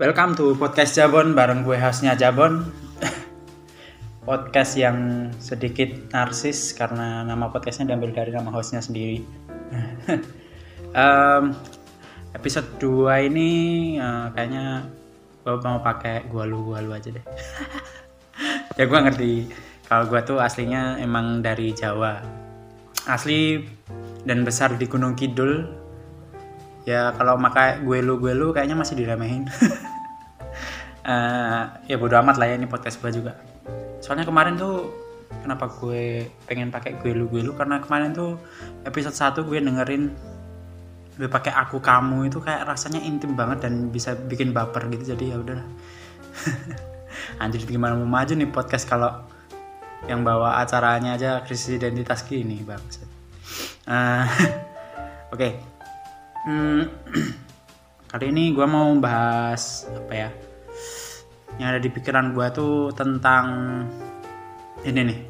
Welcome to podcast Jabon bareng gue hostnya Jabon. podcast yang sedikit narsis karena nama podcastnya diambil dari nama hostnya sendiri. um, episode 2 ini uh, kayaknya gue mau pakai gua lu gua lu aja deh. ya gue ngerti kalau gue tuh aslinya emang dari Jawa. Asli dan besar di Gunung Kidul ya kalau makai gue lu gue lu kayaknya masih diremehin uh, ya bodo amat lah ya ini podcast gue juga. Soalnya kemarin tuh kenapa gue pengen pakai gue lu gue lu karena kemarin tuh episode 1 gue dengerin gue pakai aku kamu itu kayak rasanya intim banget dan bisa bikin baper gitu jadi ya udahlah. Anjir gimana mau maju nih podcast kalau yang bawa acaranya aja krisis identitas gini bang uh, oke. Okay hmm, kali ini gue mau bahas apa ya yang ada di pikiran gue tuh tentang ini nih.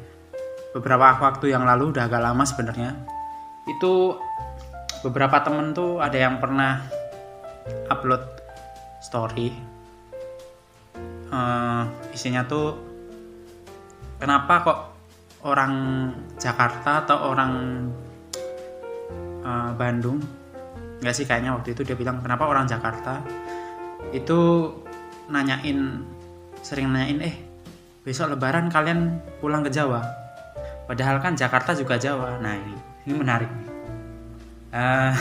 Beberapa waktu yang lalu udah agak lama sebenarnya. Itu beberapa temen tuh ada yang pernah upload story. Uh, isinya tuh kenapa kok orang Jakarta atau orang uh, Bandung nggak sih kayaknya waktu itu dia bilang kenapa orang Jakarta itu nanyain sering nanyain eh besok lebaran kalian pulang ke Jawa? Padahal kan Jakarta juga Jawa. Nah ini ini menarik uh,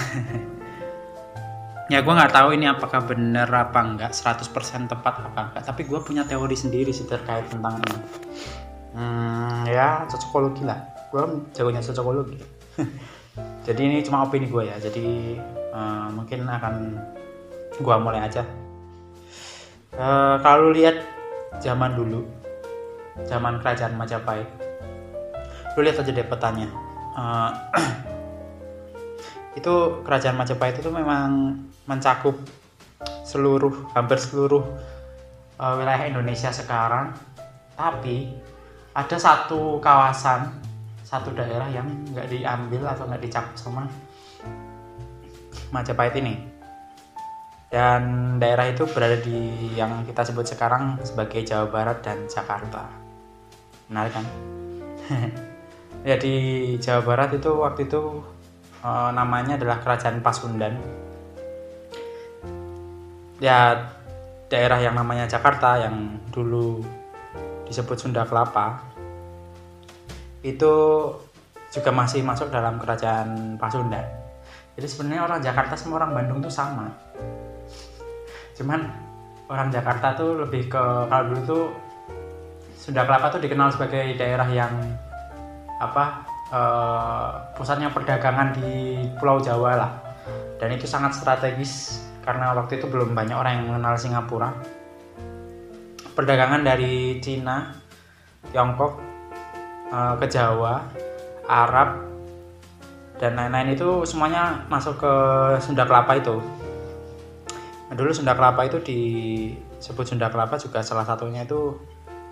ya gue nggak tahu ini apakah bener apa enggak 100% tepat apa enggak tapi gue punya teori sendiri sih terkait tentang ini. Hmm, ya cocokologi lah. Gue jagonya cocokologi. Jadi ini cuma opini gue ya. Jadi uh, mungkin akan gua mulai aja. Uh, kalau lihat zaman dulu. Zaman kerajaan Majapahit. Lu lihat aja deh petanya. Uh, itu kerajaan Majapahit itu memang mencakup seluruh hampir seluruh uh, wilayah Indonesia sekarang. Tapi ada satu kawasan satu daerah yang nggak diambil atau nggak dicakup sama Majapahit ini. Dan daerah itu berada di yang kita sebut sekarang sebagai Jawa Barat dan Jakarta. Menarik kan? ya di Jawa Barat itu waktu itu e, namanya adalah Kerajaan Pasundan. Ya daerah yang namanya Jakarta yang dulu disebut Sunda Kelapa itu juga masih masuk dalam kerajaan Pasundan jadi sebenarnya orang Jakarta sama orang Bandung tuh sama cuman orang Jakarta tuh lebih ke kalau dulu tuh Sunda Kelapa tuh dikenal sebagai daerah yang apa uh, pusatnya perdagangan di Pulau Jawa lah dan itu sangat strategis karena waktu itu belum banyak orang yang mengenal Singapura perdagangan dari Cina Tiongkok uh, ke Jawa Arab dan lain-lain itu semuanya masuk ke Sunda Kelapa itu. Dulu Sunda Kelapa itu disebut Sunda Kelapa juga salah satunya itu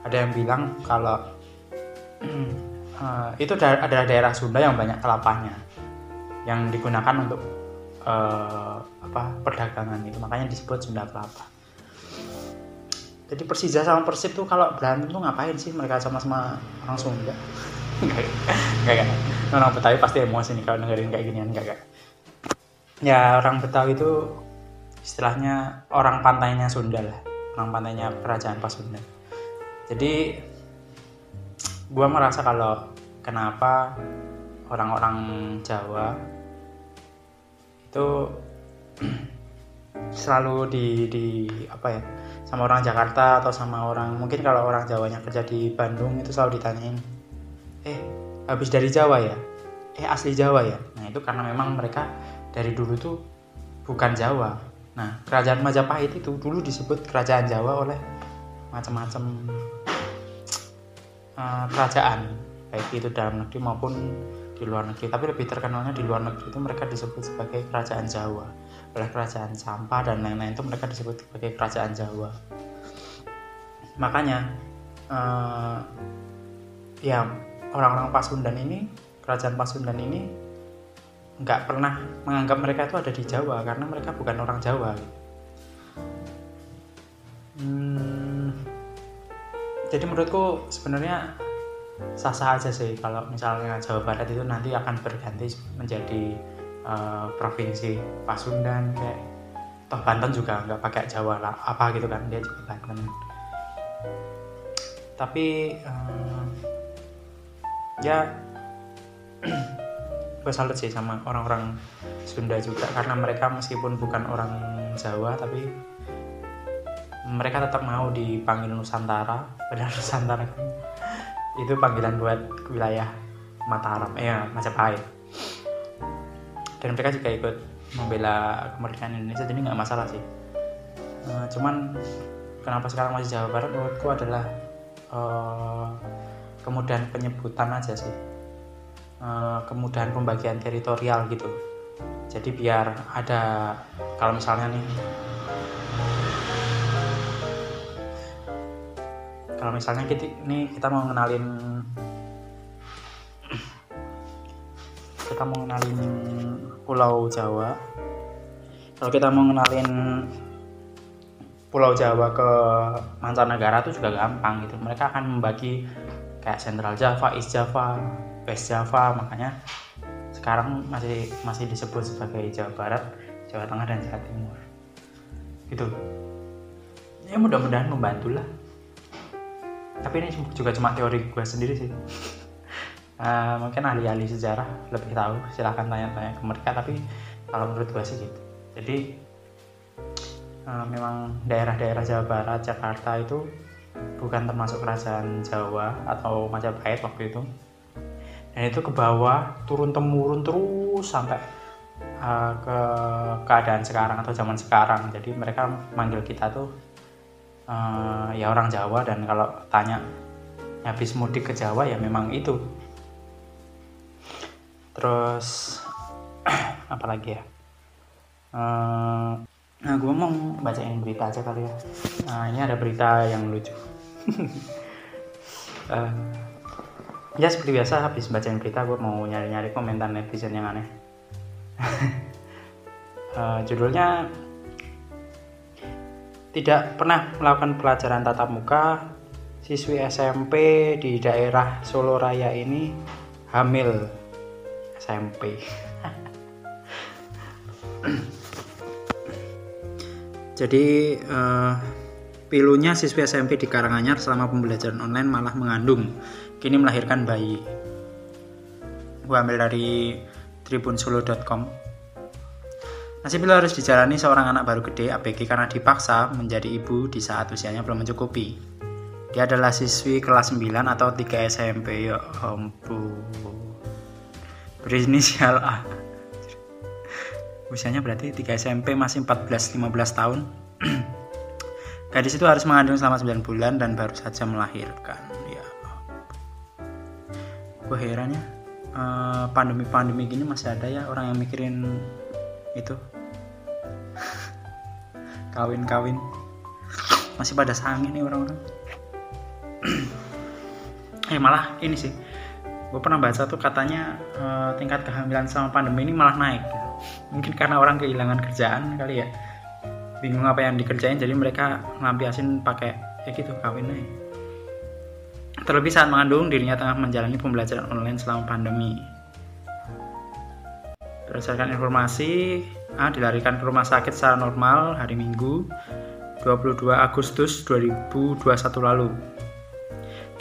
ada yang bilang kalau uh, itu adalah daerah Sunda yang banyak kelapanya yang digunakan untuk uh, apa perdagangan itu makanya disebut Sunda Kelapa. Jadi Persija sama Persib tuh kalau berantem tuh ngapain sih mereka sama-sama orang Sunda? Enggak, enggak. Orang Betawi pasti emosi nih kalau dengerin kayak ginian, enggak, enggak. Ya, orang Betawi itu istilahnya orang pantainya Sunda lah. Orang pantainya kerajaan Pasundan. Jadi, gue merasa kalau kenapa orang-orang Jawa itu selalu di di apa ya sama orang Jakarta atau sama orang mungkin kalau orang Jawanya kerja di Bandung itu selalu ditanyain eh habis dari Jawa ya eh asli Jawa ya nah itu karena memang mereka dari dulu tuh bukan Jawa nah kerajaan Majapahit itu dulu disebut kerajaan Jawa oleh macam-macam uh, kerajaan baik itu dalam negeri maupun di luar negeri. Tapi lebih terkenalnya di luar negeri itu mereka disebut sebagai kerajaan Jawa. Oleh kerajaan Sampah dan lain-lain itu mereka disebut sebagai kerajaan Jawa. Makanya uh, ya orang-orang Pasundan ini kerajaan Pasundan ini nggak pernah menganggap mereka itu ada di Jawa karena mereka bukan orang Jawa. Jadi menurutku sebenarnya sah-sah aja sih kalau misalnya Jawa Barat itu nanti akan berganti menjadi uh, provinsi Pasundan kayak toh Banten juga nggak pakai Jawa lah apa gitu kan dia juga Banten. Tapi uh, ya gue salut sih sama orang-orang Sunda juga karena mereka meskipun bukan orang Jawa tapi mereka tetap mau dipanggil Nusantara. Padahal Nusantara kan itu panggilan buat wilayah Mataram eh ya, Majapahit. Dan mereka juga ikut membela kemerdekaan Indonesia jadi nggak masalah sih. Uh, cuman kenapa sekarang masih Jawa Barat menurutku adalah uh, kemudahan penyebutan aja sih uh, kemudahan pembagian teritorial gitu. Jadi biar ada kalau misalnya nih kalau misalnya kita ini kita mau ngenalin kita mau ngenalin Pulau Jawa. Kalau kita mau ngenalin Pulau Jawa ke mancanegara itu juga gampang gitu. Mereka akan membagi kayak Central Java, East Java, West Java makanya sekarang masih masih disebut sebagai Jawa Barat, Jawa Tengah dan Jawa Timur. Gitu. Ya mudah-mudahan membantu lah tapi ini juga cuma teori gue sendiri sih. Uh, mungkin ahli-ahli sejarah lebih tahu. Silahkan tanya-tanya ke mereka tapi kalau menurut gue sih gitu. Jadi uh, memang daerah-daerah Jawa Barat Jakarta itu bukan termasuk kerajaan Jawa atau Majapahit waktu itu dan itu ke bawah turun temurun terus sampai uh, ke keadaan sekarang atau zaman sekarang. Jadi mereka manggil kita tuh uh, ya orang Jawa dan kalau tanya habis mudik ke Jawa ya memang itu. Terus apalagi ya? Uh, nah gue mau bacain berita aja kali ya. Nah ini ada berita yang lucu. Uh, ya seperti biasa habis bacain berita gue mau nyari-nyari komentar netizen yang aneh. Uh, judulnya tidak pernah melakukan pelajaran tatap muka, siswi SMP di daerah Solo Raya ini hamil. SMP. Jadi uh, pilunya siswi SMP di Karanganyar selama pembelajaran online malah mengandung, kini melahirkan bayi. Gue ambil dari tribunsolo.com Nasib itu harus dijalani seorang anak baru gede ABG karena dipaksa menjadi ibu di saat usianya belum mencukupi. Dia adalah siswi kelas 9 atau 3 SMP ya ampun. Berinisial A. Usianya berarti 3 SMP masih 14-15 tahun. Gadis itu harus mengandung selama 9 bulan dan baru saja melahirkan. Gue heran ya. Eh, pandemi-pandemi gini masih ada ya orang yang mikirin itu. Kawin-kawin. Masih pada sangin nih orang-orang. Eh malah ini sih. Gue pernah baca tuh katanya uh, tingkat kehamilan sama pandemi ini malah naik. Mungkin karena orang kehilangan kerjaan kali ya. Bingung apa yang dikerjain jadi mereka ngambiasin pakai ya gitu kawin aja terlebih saat mengandung dirinya tengah menjalani pembelajaran online selama pandemi Berdasarkan informasi, A dilarikan ke rumah sakit secara normal hari Minggu 22 Agustus 2021 lalu.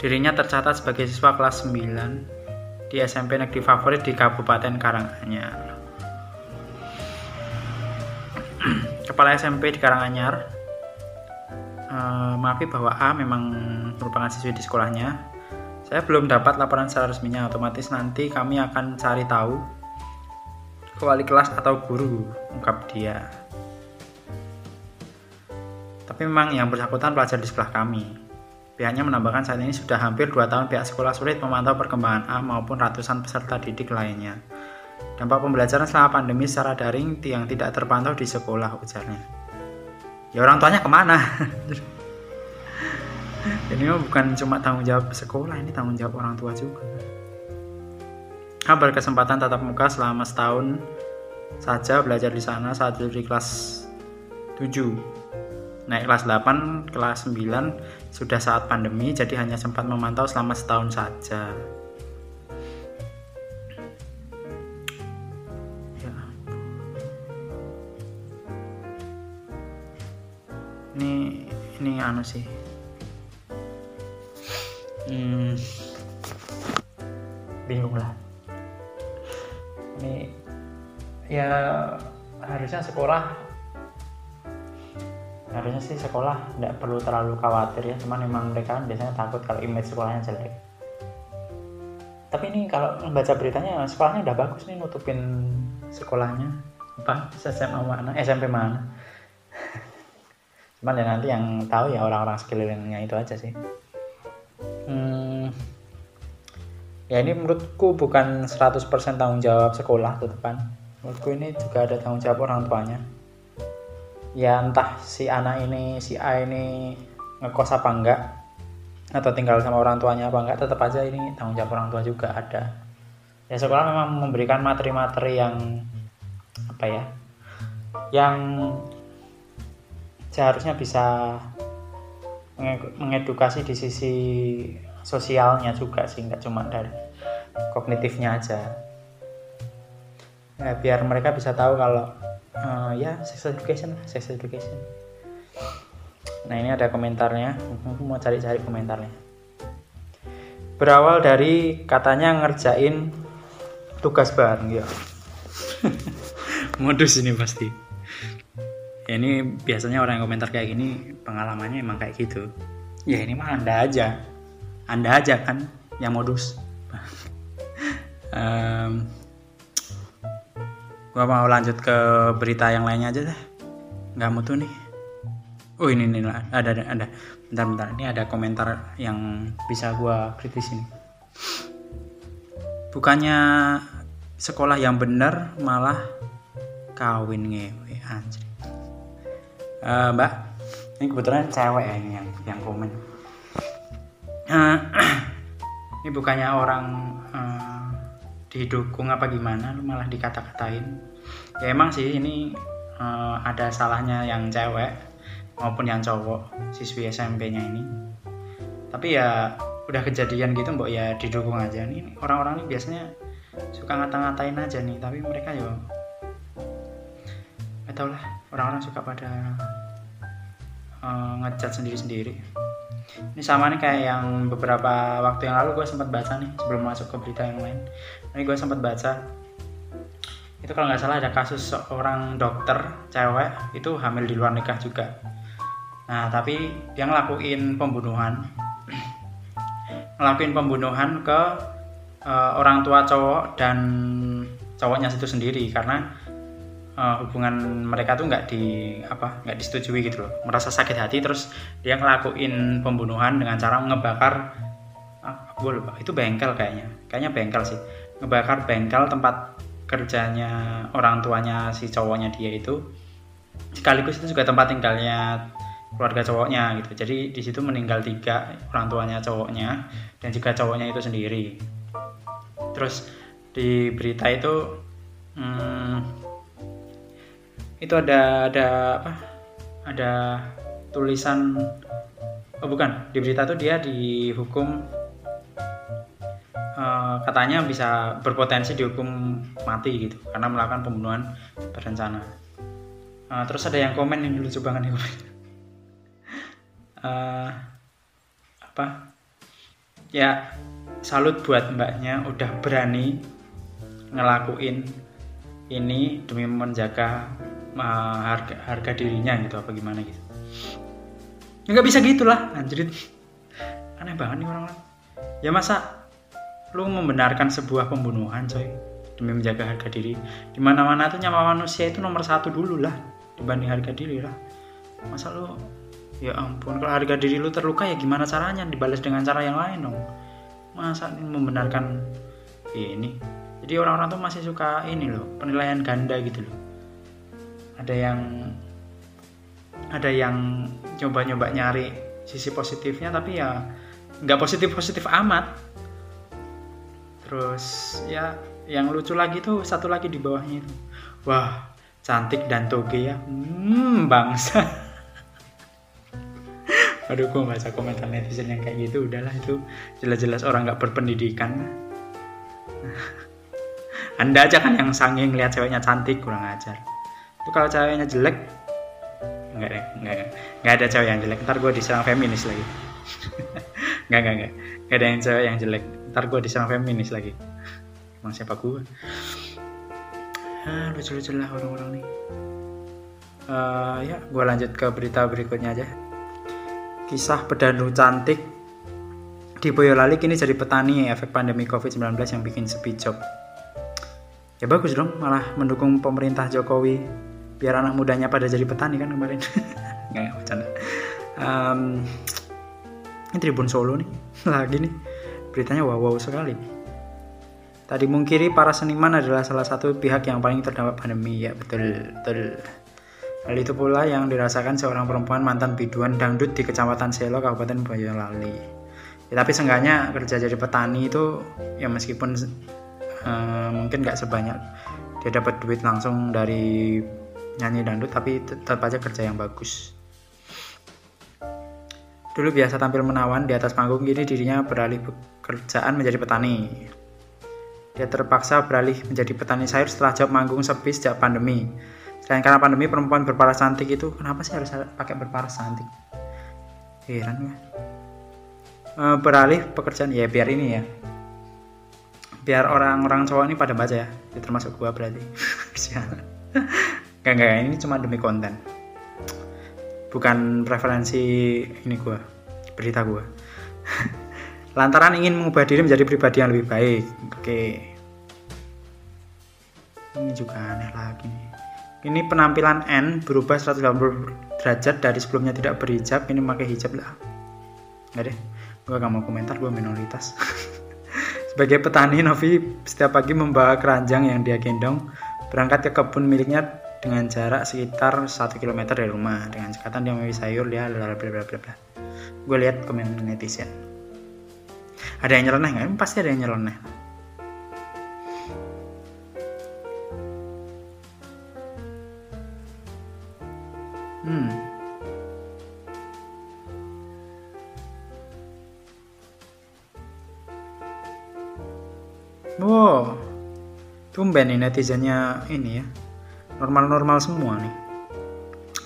Dirinya tercatat sebagai siswa kelas 9 di SMP Negeri Favorit di Kabupaten Karanganyar. Kepala SMP di Karanganyar uh, maafi bahwa A memang merupakan siswi di sekolahnya. Saya belum dapat laporan secara resminya, otomatis nanti kami akan cari tahu ke wali kelas atau guru, ungkap dia. Tapi memang yang bersangkutan pelajar di sekolah kami. Pihaknya menambahkan saat ini sudah hampir 2 tahun pihak sekolah sulit memantau perkembangan A maupun ratusan peserta didik lainnya. Dampak pembelajaran selama pandemi secara daring yang tidak terpantau di sekolah ujarnya. Ya orang tuanya ke mana? ini bukan cuma tanggung jawab sekolah, ini tanggung jawab orang tua juga berkesempatan tatap muka selama setahun saja belajar di sana saat di kelas 7. naik kelas 8 kelas 9 sudah saat pandemi jadi hanya sempat memantau selama setahun saja ini ini anu sih. Hmm, bingung lah. Ini ya harusnya sekolah. Harusnya sih sekolah tidak perlu terlalu khawatir ya. Cuman memang mereka kan biasanya takut kalau image sekolahnya jelek. Tapi ini kalau membaca beritanya sekolahnya udah bagus nih nutupin sekolahnya. Apa? SMA mana? SMP mana cuman ya nanti yang tahu ya orang-orang sekelilingnya itu aja sih. Hmm, ya ini menurutku bukan 100% tanggung jawab sekolah tetepan menurutku ini juga ada tanggung jawab orang tuanya. Ya entah si anak ini si A ini ngekos apa enggak atau tinggal sama orang tuanya apa enggak tetap aja ini tanggung jawab orang tua juga ada. Ya sekolah memang memberikan materi-materi yang apa ya yang seharusnya bisa mengedukasi di sisi sosialnya juga sih nggak cuma dari kognitifnya aja. Ya, biar mereka bisa tahu kalau uh, ya sex education sex education. Nah ini ada komentarnya. Aku mau cari-cari komentarnya. Berawal dari katanya ngerjain tugas bareng ya. Modus ini pasti ini biasanya orang yang komentar kayak gini pengalamannya emang kayak gitu. Ya ini mah anda aja. Anda aja kan yang modus. Um, gua mau lanjut ke berita yang lainnya aja deh. Nggak mutu nih. Oh ini nih ada ada ada. Bentar bentar. Ini ada komentar yang bisa gua kritis ini. Bukannya sekolah yang benar malah kawin ngewe anjir uh, mbak ini kebetulan cewek ya ini yang yang komen. Uh, ini bukannya orang uh, didukung apa gimana lu malah dikata-katain. Ya emang sih ini uh, ada salahnya yang cewek maupun yang cowok siswi SMP-nya ini. Tapi ya udah kejadian gitu mbok ya didukung aja nih. Orang-orang ini biasanya suka ngata-ngatain aja nih tapi mereka ya gak tau lah orang-orang suka pada uh, ngejat sendiri-sendiri. Ini sama nih kayak yang beberapa waktu yang lalu gue sempat baca nih sebelum masuk ke berita yang lain. Ini gue sempat baca itu kalau nggak salah ada kasus seorang dokter cewek itu hamil di luar nikah juga. Nah tapi dia ngelakuin pembunuhan. Ngelakuin pembunuhan ke uh, orang tua cowok dan cowoknya itu sendiri karena uh, hubungan mereka tuh nggak di apa nggak disetujui gitu loh. Merasa sakit hati terus dia ngelakuin pembunuhan dengan cara ngebakar ah, gue lupa. Itu bengkel kayaknya. Kayaknya bengkel sih. Ngebakar bengkel tempat kerjanya orang tuanya si cowoknya dia itu. Sekaligus itu juga tempat tinggalnya keluarga cowoknya gitu. Jadi di situ meninggal tiga orang tuanya cowoknya dan juga cowoknya itu sendiri. Terus di berita itu hmm, itu ada ada apa ada tulisan oh bukan di berita itu dia dihukum Eh, katanya bisa berpotensi dihukum mati gitu karena melakukan pembunuhan berencana. Uh, terus ada yang komen ini lucu banget nih. Uh, apa? Ya salut buat mbaknya udah berani ngelakuin ini demi menjaga uh, harga harga dirinya gitu apa gimana gitu. Nggak bisa gitulah anjir. Aneh banget nih orang-orang. Ya masa lu membenarkan sebuah pembunuhan coy demi menjaga harga diri di mana-mana tuh nyawa manusia itu nomor satu dulu lah dibanding harga diri lah masa lu ya ampun kalau harga diri lu terluka ya gimana caranya dibalas dengan cara yang lain dong masa ini membenarkan ini jadi orang-orang tuh masih suka ini loh penilaian ganda gitu loh ada yang ada yang coba-nyoba nyari sisi positifnya tapi ya nggak positif positif amat. Terus ya yang lucu lagi tuh satu lagi di bawahnya itu. Wah cantik dan toge ya. Hmm bangsa. Aduh gue baca komentar netizen yang kayak gitu udahlah itu jelas-jelas orang nggak berpendidikan. Anda aja kan yang sanging lihat ceweknya cantik kurang ajar itu kalau ceweknya jelek nggak deh nggak nggak ada cewek yang jelek. Ntar gue diserang feminis lagi. Nggak nggak nggak nggak ada yang cewek yang jelek. Ntar gue diserang feminis lagi. Emang siapa gue ah lucu-lucu lah orang-orang nih. Uh, ya gue lanjut ke berita berikutnya aja. Kisah pedandu cantik di Boyolali kini jadi petani efek pandemi COVID-19 yang bikin sepi job. Ya bagus dong malah mendukung pemerintah Jokowi biar anak mudanya pada jadi petani kan kemarin. Nggak bercanda. Um, ini Tribun Solo nih lagi nih. Beritanya wow wow sekali. Tadi mungkiri para seniman adalah salah satu pihak yang paling terdampak pandemi. Ya betul betul. Hal itu pula yang dirasakan seorang perempuan mantan biduan dangdut di kecamatan Selo Kabupaten Boyolali. Ya, tapi seenggaknya kerja jadi petani itu ya meskipun uh, mungkin nggak sebanyak dia dapat duit langsung dari nyanyi dangdut tapi tetap aja kerja yang bagus. Dulu biasa tampil menawan di atas panggung kini dirinya beralih pekerjaan menjadi petani. Dia terpaksa beralih menjadi petani sayur setelah job manggung sepi sejak pandemi. Selain karena pandemi perempuan berparas cantik itu kenapa sih harus pakai berparas cantik? Heran ya. E, beralih pekerjaan ya biar ini ya. Biar orang-orang cowok ini pada baca ya, ya termasuk gua berarti Gak, gak, ini cuma demi konten. Bukan preferensi ini gue, berita gue. Lantaran ingin mengubah diri menjadi pribadi yang lebih baik. Oke. Ini juga aneh lagi nih. Ini penampilan N berubah 180 derajat dari sebelumnya tidak berhijab, ini pakai hijab lah. Gak deh, gue gak mau komentar, gue minoritas. Sebagai petani, Novi setiap pagi membawa keranjang yang dia gendong berangkat ke kebun miliknya dengan jarak sekitar 1 km dari rumah. Dengan cekatan dia memilih sayur dia bla bla bla bla bla. Gue lihat komen netizen. Ada yang nyeleneh nggak? Pasti ada yang nyeleneh. Hmm. Wow, tumben nih netizennya ini ya normal-normal semua nih.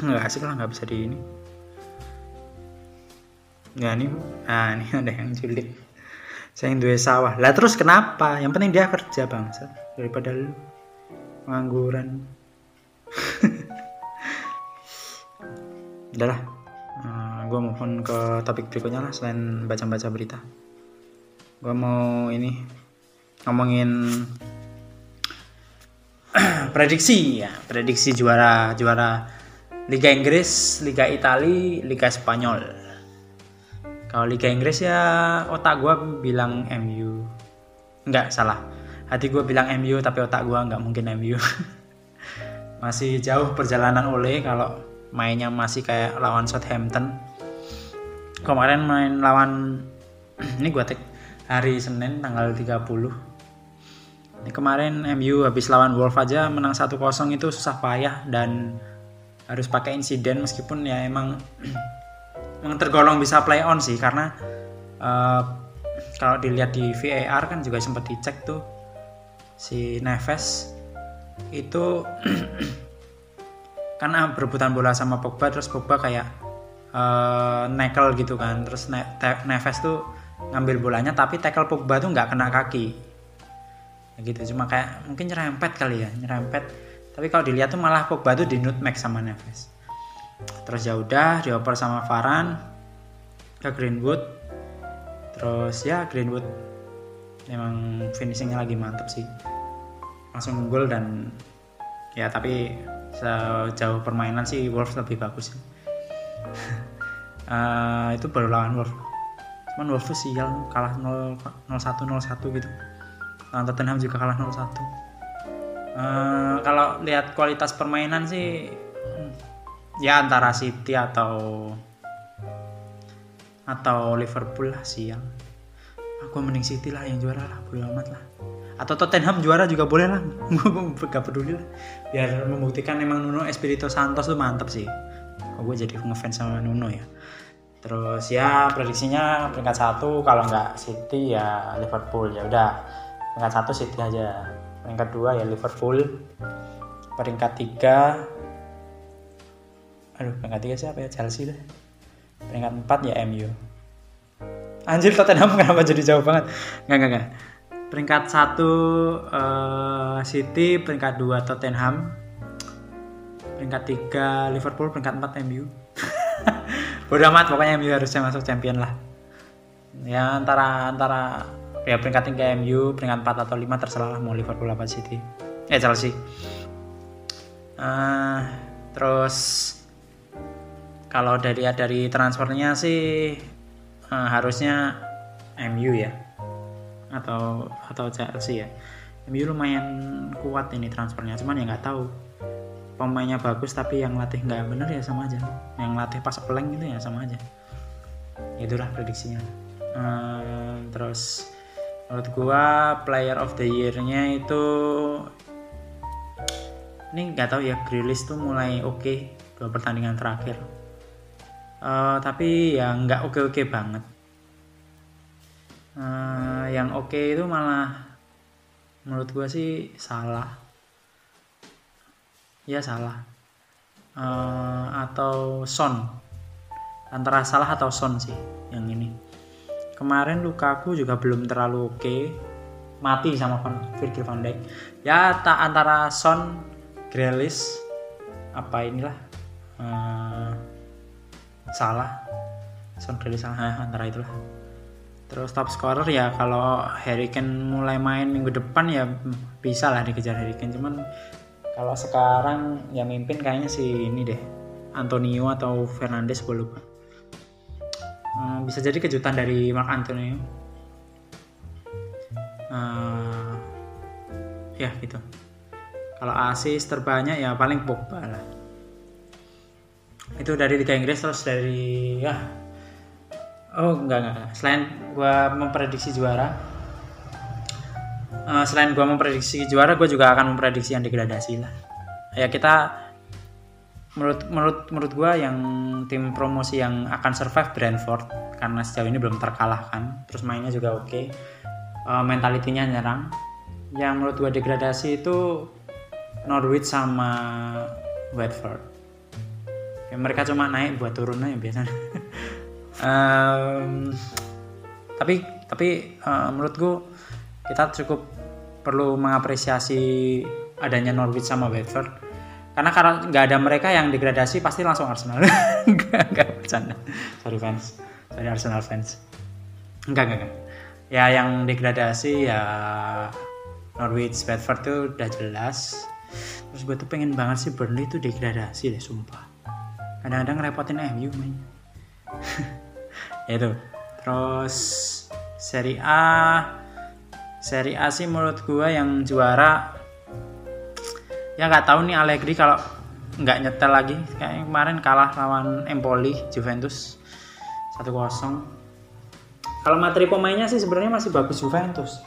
Nggak asik lah nggak bisa di ini. Nggak nih ah ini ada yang julid. Saya yang dua sawah. Lah terus kenapa? Yang penting dia kerja bangsa daripada lu pengangguran. Udahlah. Uh, eh, gue mohon ke topik berikutnya lah selain baca-baca berita. Gue mau ini ngomongin prediksi ya. Prediksi juara juara Liga Inggris Liga Italia Liga Spanyol. Kalau Liga Inggris ya otak gue bilang MU nggak salah. Hati gue bilang MU tapi otak gue nggak mungkin MU masih jauh perjalanan oleh kalau mainnya masih kayak lawan Southampton. Kemarin main lawan ini gue tek hari Senin tanggal 30 ini kemarin MU habis lawan Wolf aja menang 1-0 itu susah payah dan harus pakai insiden meskipun ya emang emang tergolong bisa play on sih karena uh, kalau dilihat di VAR kan juga sempat dicek tuh si Neves itu karena berebutan bola sama Pogba terus Pogba kayak uh, nekel gitu kan. Terus ne Neves tuh ngambil bolanya tapi tackle Pogba tuh nggak kena kaki gitu cuma kayak mungkin nyerempet kali ya nyerempet. Tapi kalau dilihat tuh malah Pogba tuh di nutmeg sama Neves. Terus ya udah dioper sama Varan ke Greenwood. Terus ya Greenwood emang finishingnya lagi mantep sih. Langsung gol dan ya tapi sejauh permainan sih Wolves lebih bagus sih. uh, itu baru lawan Wolves. Cuman Wolves tuh sial kalah 0 0 1 0 1 gitu uh, Tottenham juga kalah 0-1 uh, eh, kalau lihat kualitas permainan sih ya antara City atau atau Liverpool lah siang aku mending City lah yang juara lah boleh amat lah. Atau Tottenham juara juga boleh lah gue gak peduli lah. Biar membuktikan emang Nuno Espirito Santos tuh mantep sih. Kok gue jadi ngefans sama Nuno ya? Terus ya prediksinya peringkat satu kalau nggak City ya Liverpool ya udah peringkat satu City aja. Peringkat dua ya Liverpool. Peringkat tiga aduh peringkat tiga siapa ya? Chelsea deh. Peringkat empat ya MU anjir Tottenham kenapa jadi jauh banget? Nggak nggak nggak. Peringkat satu uh, City peringkat dua Tottenham. Peringkat tiga Liverpool peringkat empat MU Bodoh amat pokoknya MU harusnya masuk champion lah. Ya antara antara ya peringkat 3 MU, peringkat 4 atau 5 terserah mau Liverpool apa City. Eh Chelsea. Uh, terus kalau dari dari transfernya sih uh, harusnya MU ya atau atau Chelsea ya. MU lumayan kuat ini transfernya, cuman ya nggak tahu pemainnya bagus tapi yang latih nggak bener ya sama aja yang latih pas peleng itu ya sama aja itulah prediksinya hmm, terus menurut gua player of the year-nya itu ini nggak tahu ya Grilis tuh mulai oke okay, dua pertandingan terakhir. Uh, tapi ya nggak oke oke banget. Uh, yang oke okay itu malah menurut gua sih salah. Ya salah. Uh, atau Son. Antara salah atau Son sih yang ini kemarin Lukaku juga belum terlalu oke. Okay. mati sama Van, Virgil van Dijk. Ya tak antara Son Grealish apa inilah uh, salah. Son Grealish salah. Antara itulah. Terus top scorer ya kalau Harry Kane mulai main minggu depan ya bisa lah dikejar Harry Kane. Cuman kalau sekarang yang mimpin kayaknya si ini deh Antonio atau Fernandes gue lupa hmm, bisa jadi kejutan dari Mark Antonio uh, ya gitu. Kalau asis terbanyak ya paling Pogba lah. Itu dari Liga Inggris terus dari ya. Oh enggak enggak selain gue memprediksi juara uh, selain gue memprediksi juara gue juga akan memprediksi yang degradasi lah. Ya kita menurut menurut menurut gue yang tim promosi yang akan survive Brentford karena sejauh ini belum terkalahkan terus mainnya juga oke okay. uh, eh, mentalitinya nyerang. Yang menurut gue degradasi itu Norwich sama Watford. Ya, mereka cuma naik buat turunnya biasanya. Um, tapi tapi uh, menurut gue kita cukup perlu mengapresiasi adanya Norwich sama Watford karena karena nggak ada mereka yang degradasi pasti langsung Arsenal. Nggak nggak bercanda. Sorry fans. Sorry Arsenal fans. Enggak enggak, enggak. ya yang degradasi ya Norwich Watford tuh udah jelas. Terus gue tuh pengen banget sih Burnley tuh degradasi deh sumpah. Kadang-kadang repotin MU main ya itu. Terus seri A. Seri A sih menurut gue yang juara ya nggak tahu nih Allegri kalau nggak nyetel lagi kayak kemarin kalah lawan Empoli Juventus 1-0 kalau materi pemainnya sih sebenarnya masih bagus Juventus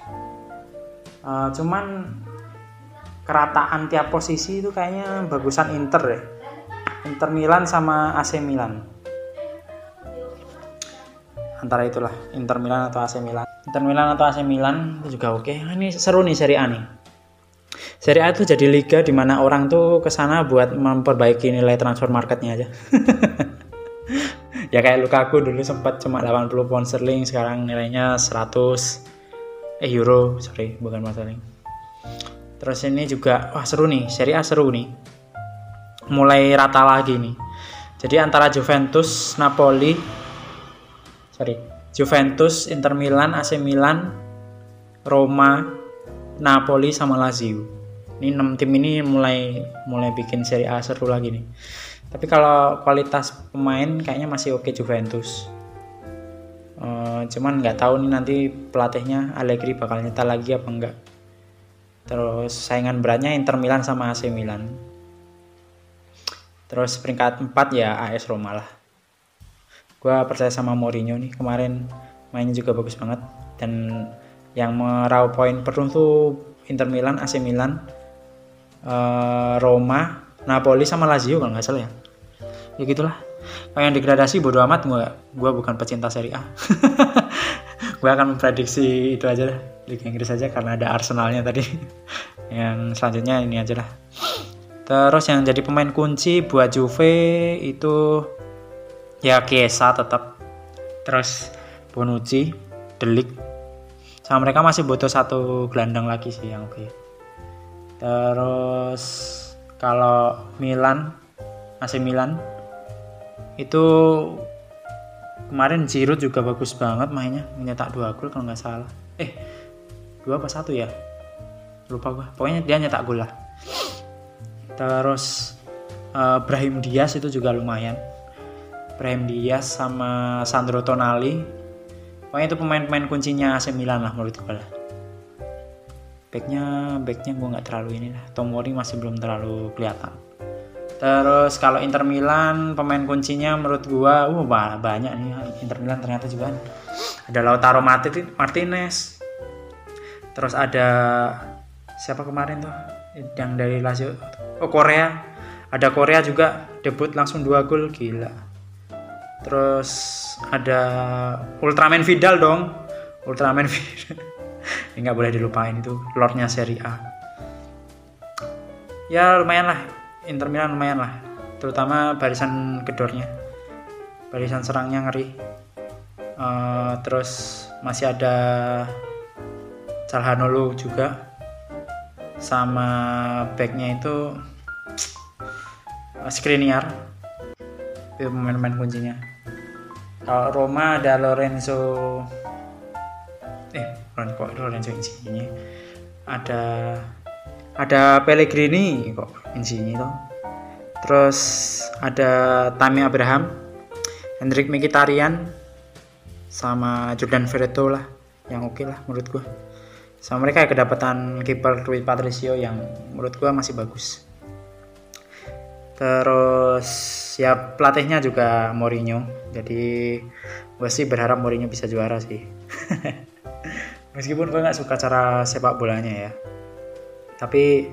uh, cuman kerataan tiap posisi itu kayaknya bagusan Inter deh Inter Milan sama AC Milan antara itulah Inter Milan atau AC Milan Inter Milan atau AC Milan itu juga oke. Okay. ini seru nih Serie A nih. Serie A itu jadi liga di mana orang tuh ke sana buat memperbaiki nilai transfer marketnya aja. ya kayak Lukaku dulu sempat cuma 80 pound sterling, sekarang nilainya 100 eh euro, sorry, bukan pound sterling. Terus ini juga wah seru nih, Serie A seru nih. Mulai rata lagi nih. Jadi antara Juventus, Napoli, sorry, Juventus, Inter Milan, AC Milan, Roma, Napoli sama Lazio. Ini 6 tim ini mulai mulai bikin Serie A seru lagi nih. Tapi kalau kualitas pemain kayaknya masih oke Juventus. Uh, cuman nggak tahu nih nanti pelatihnya Allegri bakal nyetel lagi apa enggak. Terus saingan beratnya Inter Milan sama AC Milan. Terus peringkat 4 ya AS Roma lah gue percaya sama Mourinho nih kemarin mainnya juga bagus banget dan yang meraup poin penuh tuh Inter Milan, AC Milan, uh, Roma, Napoli sama Lazio kalau nggak salah ya. Ya gitulah. yang degradasi bodo amat gue gue bukan pecinta Serie A. Gue akan memprediksi itu aja lah Liga Inggris aja karena ada Arsenalnya tadi. Yang selanjutnya ini aja lah. Terus yang jadi pemain kunci buat Juve itu ya Kiesa tetap. Terus Bonucci Delik. Sama mereka masih butuh satu gelandang lagi sih yang oke terus kalau Milan AC Milan itu kemarin Giroud juga bagus banget mainnya menyetak dua gol kalau nggak salah. Eh dua apa satu ya? Lupa gua. Pokoknya dia nyetak gol lah. Terus uh, Brahim Diaz itu juga lumayan. Brahim Diaz sama Sandro Tonali. Pokoknya itu pemain-pemain kuncinya AC Milan lah menurut gue lah backnya backnya gue nggak terlalu ini lah Tomori masih belum terlalu kelihatan Terus kalau Inter Milan pemain kuncinya menurut gua uh banyak nih Inter Milan ternyata juga ada Lautaro Martinez. Terus ada siapa kemarin tuh yang dari Lazio oh Korea. Ada Korea juga debut langsung dua gol gila. Terus ada Ultraman Vidal dong. Ultraman Vidal. Nggak boleh dilupain itu lordnya Serie A. Ya lumayan lah. Inter Milan lumayan lah. Terutama barisan kedornya barisan serangnya ngeri. Uh, terus masih ada Calhanoglu juga. Sama backnya itu uh, Skriniar. Itu pemain-pemain kuncinya. Kalau Roma ada Lorenzo eh kok Lorenzo ini ada ada Pellegrini kok insinya itu terus ada Tammy Abraham Hendrik Mkhitaryan sama Jordan Veretout lah yang oke okay lah menurut gua. Sama mereka kedapatan kiper Rui Patricio yang menurut gua masih bagus. Terus ya pelatihnya juga Mourinho. Jadi gue sih berharap Mourinho bisa juara sih meskipun gue nggak suka cara sepak bolanya ya. Tapi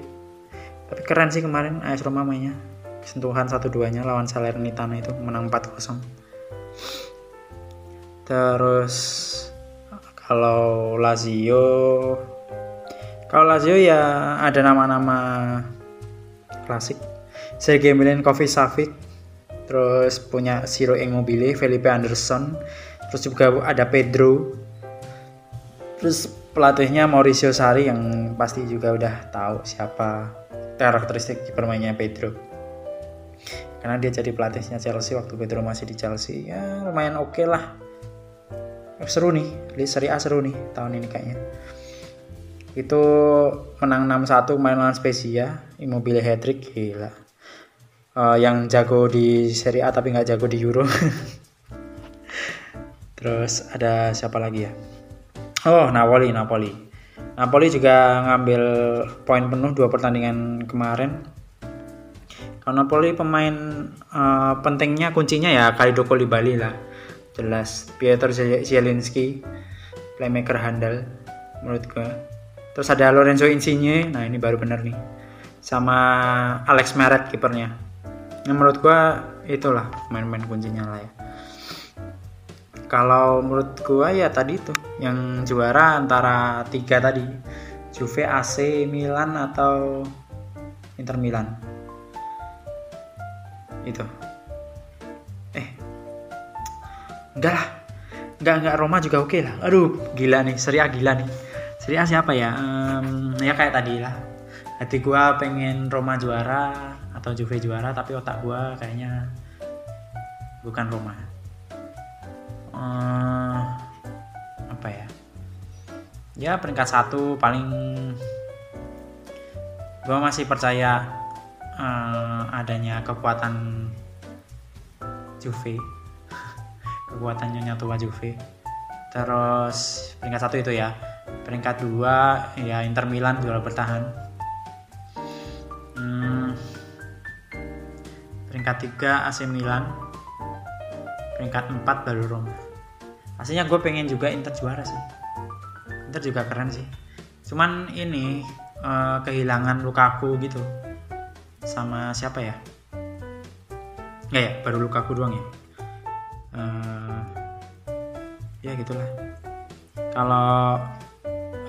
tapi keren sih kemarin AS Roma mainnya. Sentuhan satu duanya lawan Salernitana itu menang 4-0 terus kalau Lazio kalau Lazio ya ada nama-nama klasik. Sergei Milinkovic Savic terus punya Ciro Immobile Felipe Anderson terus juga ada Pedro terus pelatihnya Mauricio Sarri yang pasti juga udah tahu siapa karakteristik permainnya Pedro. Karena dia jadi pelatihnya Chelsea waktu Pedro masih di Chelsea ya lumayan oke okay lah. Seru nih di Serie A seru nih tahun ini kayaknya. Itu menang 6-1 main lawan Spezia Immobile hat-trick gila. Uh, yang jago di Serie A tapi nggak jago di Euro. Terus ada siapa lagi ya Oh, Napoli, Napoli. Napoli juga ngambil poin penuh dua pertandingan kemarin. Kalau Napoli pemain uh, pentingnya kuncinya ya Kalido Bali lah. Jelas Pietro Zielinski playmaker handal menurut gue. Terus ada Lorenzo Insigne, nah ini baru bener nih. Sama Alex Meret kipernya. Yang menurut gue itulah main-main kuncinya lah ya kalau menurut gua ya tadi tuh yang juara antara tiga tadi Juve, AC, Milan atau Inter Milan. Itu. Eh. Enggak lah. Enggak enggak Roma juga oke okay lah. Aduh gila nih Serie A gila nih. Serie A siapa ya? Um, ya kayak tadi lah. Hati gua pengen Roma juara atau Juve juara tapi otak gua kayaknya bukan Roma uh, apa ya? Ya peringkat satu paling gue masih percaya uh, adanya kekuatan Juve. Kekuatan Nyonya tua Juve. Terus peringkat satu itu ya. Peringkat dua ya Inter Milan juara bertahan. Hmm, peringkat tiga AC Milan. Peringkat 4 baru Roma aslinya gue pengen juga Inter juara sih. Inter juga keren sih. Cuman ini uh, kehilangan Lukaku gitu. Sama siapa ya? Ya, ya baru Lukaku doang ya? Uh, ya gitulah. Kalau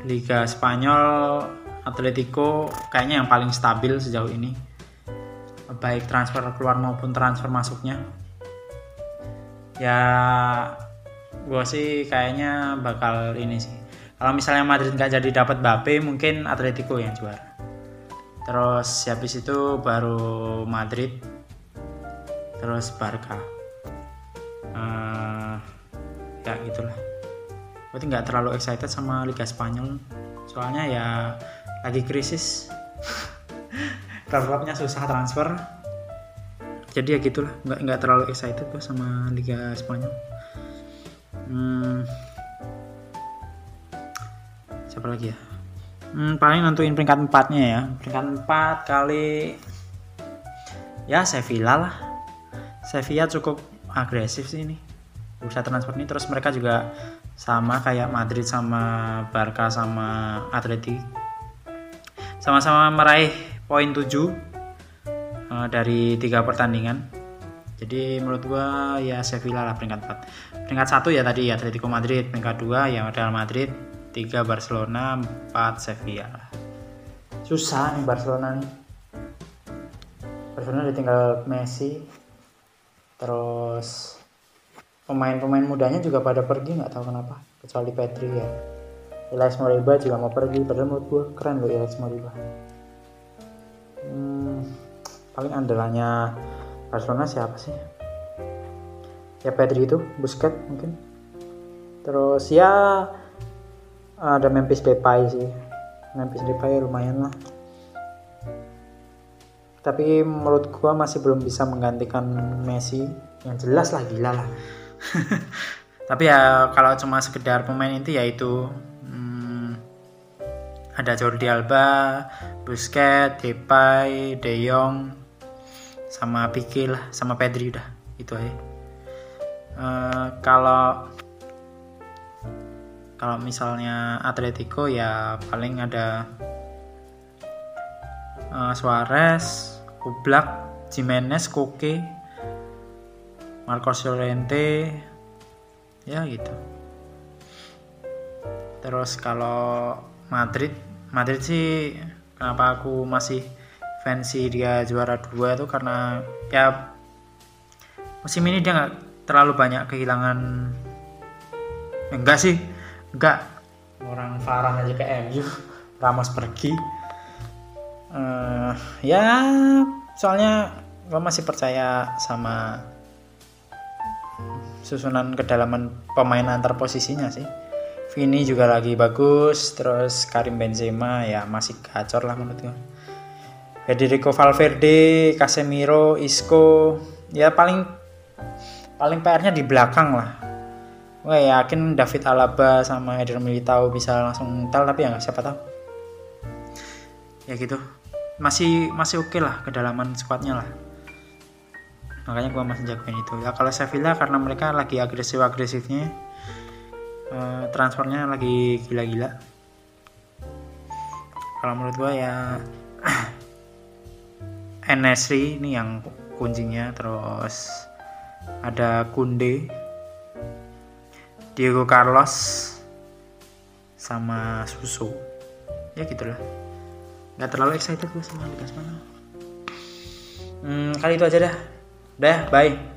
Liga Spanyol Atletico kayaknya yang paling stabil sejauh ini. Baik transfer keluar maupun transfer masuknya. Ya gue sih kayaknya bakal ini sih. Kalau misalnya Madrid nggak jadi dapat Bape mungkin Atletico yang juara. Terus habis itu baru Madrid terus Barca. Uh, ya gitulah. Berarti nggak terlalu excited sama Liga Spanyol. Soalnya ya lagi krisis. Klub-klubnya susah transfer. Jadi ya gitulah. Nggak nggak terlalu excited gue sama Liga Spanyol hmm, siapa lagi ya? Hmm, paling nentuin peringkat empatnya ya. Peringkat empat kali. Ya Sevilla lah. Sevilla cukup agresif sih ini. Bursa transfer ini. Terus mereka juga sama kayak Madrid sama Barca sama Atleti. Sama-sama meraih poin 7 uh, eh, dari tiga pertandingan jadi menurut gua ya Sevilla lah peringkat 4 peringkat satu ya tadi ya Atletico Madrid. Peringkat 2 ya Real Madrid. 3 Barcelona. 4 Sevilla susah nih Barcelona nih. Barcelona ditinggal Messi. Terus pemain-pemain mudanya juga pada pergi nggak tahu kenapa. Kecuali Petri ya. Elias Moriba juga mau pergi padahal menurut gue keren loh Elias Moriba. Hmm, paling andalannya Barcelona siapa sih? Ya Pedri itu Busquets mungkin. Terus ya ada Memphis Depay sih. Memphis Depay lumayan lah. Tapi menurut gua masih belum bisa menggantikan Messi. Yang jelas lah gila lah. Tapi ya kalau cuma sekedar pemain inti ya itu ada Jordi Alba, Busquets, Depay, De Jong, sama Pique lah, sama Pedri udah itu aja. Uh, kalau kalau misalnya Atletico ya paling ada uh, Suarez, Oblak, Jimenez, Koke, Marcos Llorente, ya gitu. Terus kalau Madrid Madrid sih kenapa aku masih fancy dia juara dua itu karena ya musim ini dia nggak terlalu banyak kehilangan enggak sih enggak. Orang Farah aja ke MU Ramos pergi. Uh, ya soalnya gue masih percaya sama susunan kedalaman pemain antar posisinya sih. Vini juga lagi bagus terus Karim Benzema ya masih gacor lah menurut gue Federico Valverde Casemiro Isco. Ya paling paling PR-nya di belakang lah. Gue yakin David Alaba sama Eder Militao bisa langsung tel tapi ya siapa tahu. Ya gitu. Masih masih oke okay lah kedalaman squadnya lah. Makanya gue masih jagoin itu. Ya kalau Sevilla karena mereka lagi agresif agresifnya uh, transfernya lagi gila-gila. Kalau menurut gue ya Enesri ini yang kuncinya terus ada Kunde Diego Carlos sama Susu ya gitulah. Nggak terlalu excited gue sama Liga Spanyol hmm, kali itu aja dah. Udah bye